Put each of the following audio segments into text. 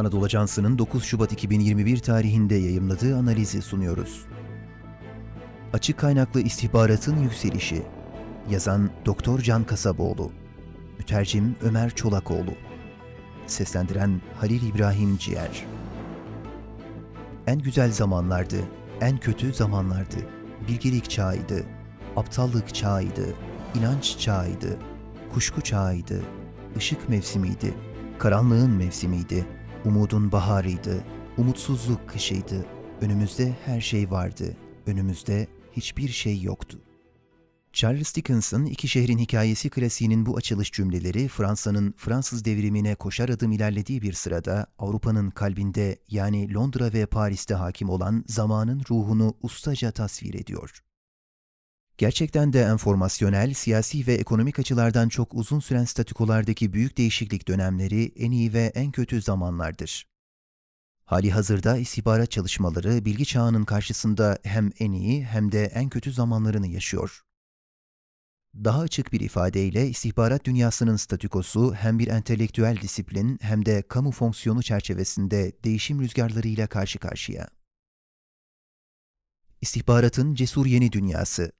Anadolu Ajansı'nın 9 Şubat 2021 tarihinde yayımladığı analizi sunuyoruz. Açık kaynaklı istihbaratın yükselişi. Yazan Doktor Can Kasaboğlu. Mütercim Ömer Çolakoğlu. Seslendiren Halil İbrahim Ciğer. En güzel zamanlardı, en kötü zamanlardı. Bilgelik çağıydı, aptallık çağıydı, inanç çağıydı, kuşku çağıydı, ışık mevsimiydi, karanlığın mevsimiydi, umudun baharıydı, umutsuzluk kışıydı. Önümüzde her şey vardı, önümüzde hiçbir şey yoktu. Charles Dickens'ın İki Şehrin Hikayesi klasiğinin bu açılış cümleleri Fransa'nın Fransız devrimine koşar adım ilerlediği bir sırada Avrupa'nın kalbinde yani Londra ve Paris'te hakim olan zamanın ruhunu ustaca tasvir ediyor. Gerçekten de enformasyonel, siyasi ve ekonomik açılardan çok uzun süren statükolardaki büyük değişiklik dönemleri en iyi ve en kötü zamanlardır. Hali hazırda istihbarat çalışmaları bilgi çağının karşısında hem en iyi hem de en kötü zamanlarını yaşıyor. Daha açık bir ifadeyle istihbarat dünyasının statükosu hem bir entelektüel disiplin hem de kamu fonksiyonu çerçevesinde değişim rüzgarlarıyla karşı karşıya. İstihbaratın cesur yeni dünyası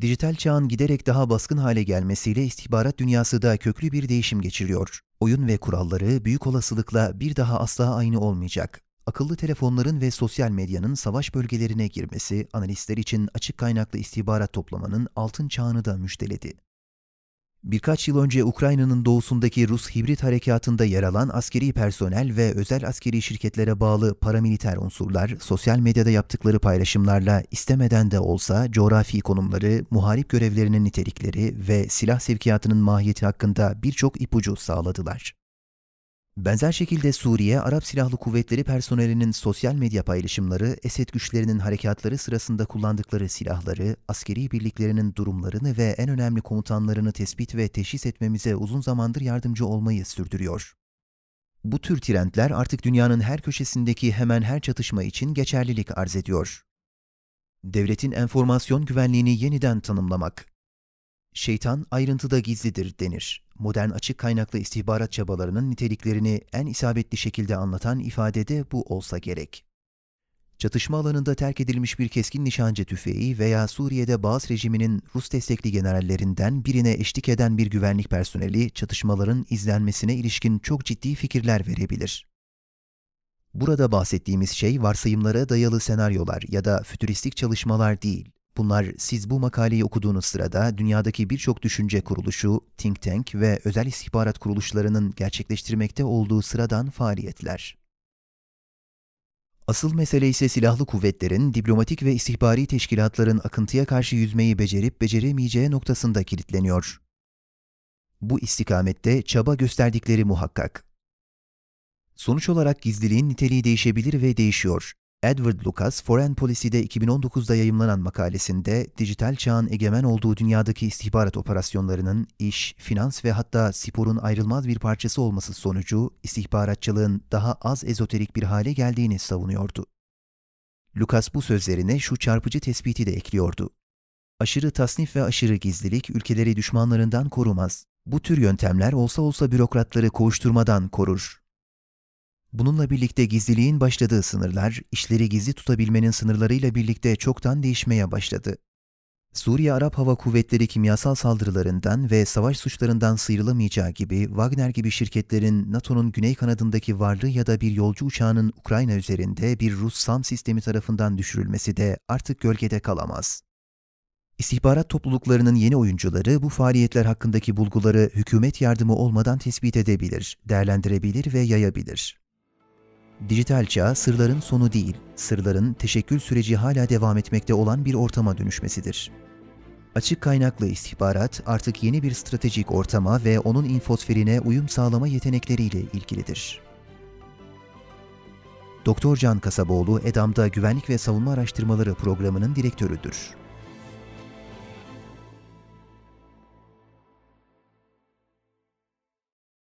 Dijital çağın giderek daha baskın hale gelmesiyle istihbarat dünyası da köklü bir değişim geçiriyor. Oyun ve kuralları büyük olasılıkla bir daha asla aynı olmayacak. Akıllı telefonların ve sosyal medyanın savaş bölgelerine girmesi, analistler için açık kaynaklı istihbarat toplamanın altın çağını da müjdeledi. Birkaç yıl önce Ukrayna'nın doğusundaki Rus hibrit harekatında yer alan askeri personel ve özel askeri şirketlere bağlı paramiliter unsurlar sosyal medyada yaptıkları paylaşımlarla istemeden de olsa coğrafi konumları, muharip görevlerinin nitelikleri ve silah sevkiyatının mahiyeti hakkında birçok ipucu sağladılar. Benzer şekilde Suriye, Arap Silahlı Kuvvetleri personelinin sosyal medya paylaşımları, Esed güçlerinin harekatları sırasında kullandıkları silahları, askeri birliklerinin durumlarını ve en önemli komutanlarını tespit ve teşhis etmemize uzun zamandır yardımcı olmayı sürdürüyor. Bu tür trendler artık dünyanın her köşesindeki hemen her çatışma için geçerlilik arz ediyor. Devletin enformasyon güvenliğini yeniden tanımlamak. Şeytan ayrıntıda gizlidir denir modern açık kaynaklı istihbarat çabalarının niteliklerini en isabetli şekilde anlatan ifadede bu olsa gerek. Çatışma alanında terk edilmiş bir keskin nişancı tüfeği veya Suriye'de Bağız rejiminin Rus destekli generallerinden birine eşlik eden bir güvenlik personeli çatışmaların izlenmesine ilişkin çok ciddi fikirler verebilir. Burada bahsettiğimiz şey varsayımlara dayalı senaryolar ya da fütüristik çalışmalar değil, Bunlar siz bu makaleyi okuduğunuz sırada dünyadaki birçok düşünce kuruluşu, think tank ve özel istihbarat kuruluşlarının gerçekleştirmekte olduğu sıradan faaliyetler. Asıl mesele ise silahlı kuvvetlerin, diplomatik ve istihbari teşkilatların akıntıya karşı yüzmeyi becerip beceremeyeceği noktasında kilitleniyor. Bu istikamette çaba gösterdikleri muhakkak. Sonuç olarak gizliliğin niteliği değişebilir ve değişiyor. Edward Lucas, Foreign Policy'de 2019'da yayımlanan makalesinde dijital çağın egemen olduğu dünyadaki istihbarat operasyonlarının iş, finans ve hatta sporun ayrılmaz bir parçası olması sonucu istihbaratçılığın daha az ezoterik bir hale geldiğini savunuyordu. Lucas bu sözlerine şu çarpıcı tespiti de ekliyordu. Aşırı tasnif ve aşırı gizlilik ülkeleri düşmanlarından korumaz. Bu tür yöntemler olsa olsa bürokratları koğuşturmadan korur. Bununla birlikte gizliliğin başladığı sınırlar, işleri gizli tutabilmenin sınırlarıyla birlikte çoktan değişmeye başladı. Suriye Arap Hava Kuvvetleri kimyasal saldırılarından ve savaş suçlarından sıyrılamayacağı gibi Wagner gibi şirketlerin NATO'nun güney kanadındaki varlığı ya da bir yolcu uçağının Ukrayna üzerinde bir Rus SAM sistemi tarafından düşürülmesi de artık gölgede kalamaz. İstihbarat topluluklarının yeni oyuncuları bu faaliyetler hakkındaki bulguları hükümet yardımı olmadan tespit edebilir, değerlendirebilir ve yayabilir. Dijital çağ sırların sonu değil, sırların teşekkül süreci hala devam etmekte olan bir ortama dönüşmesidir. Açık kaynaklı istihbarat artık yeni bir stratejik ortama ve onun infosferine uyum sağlama yetenekleriyle ilgilidir. Doktor Can Kasaboğlu, EDAM'da Güvenlik ve Savunma Araştırmaları Programı'nın direktörüdür.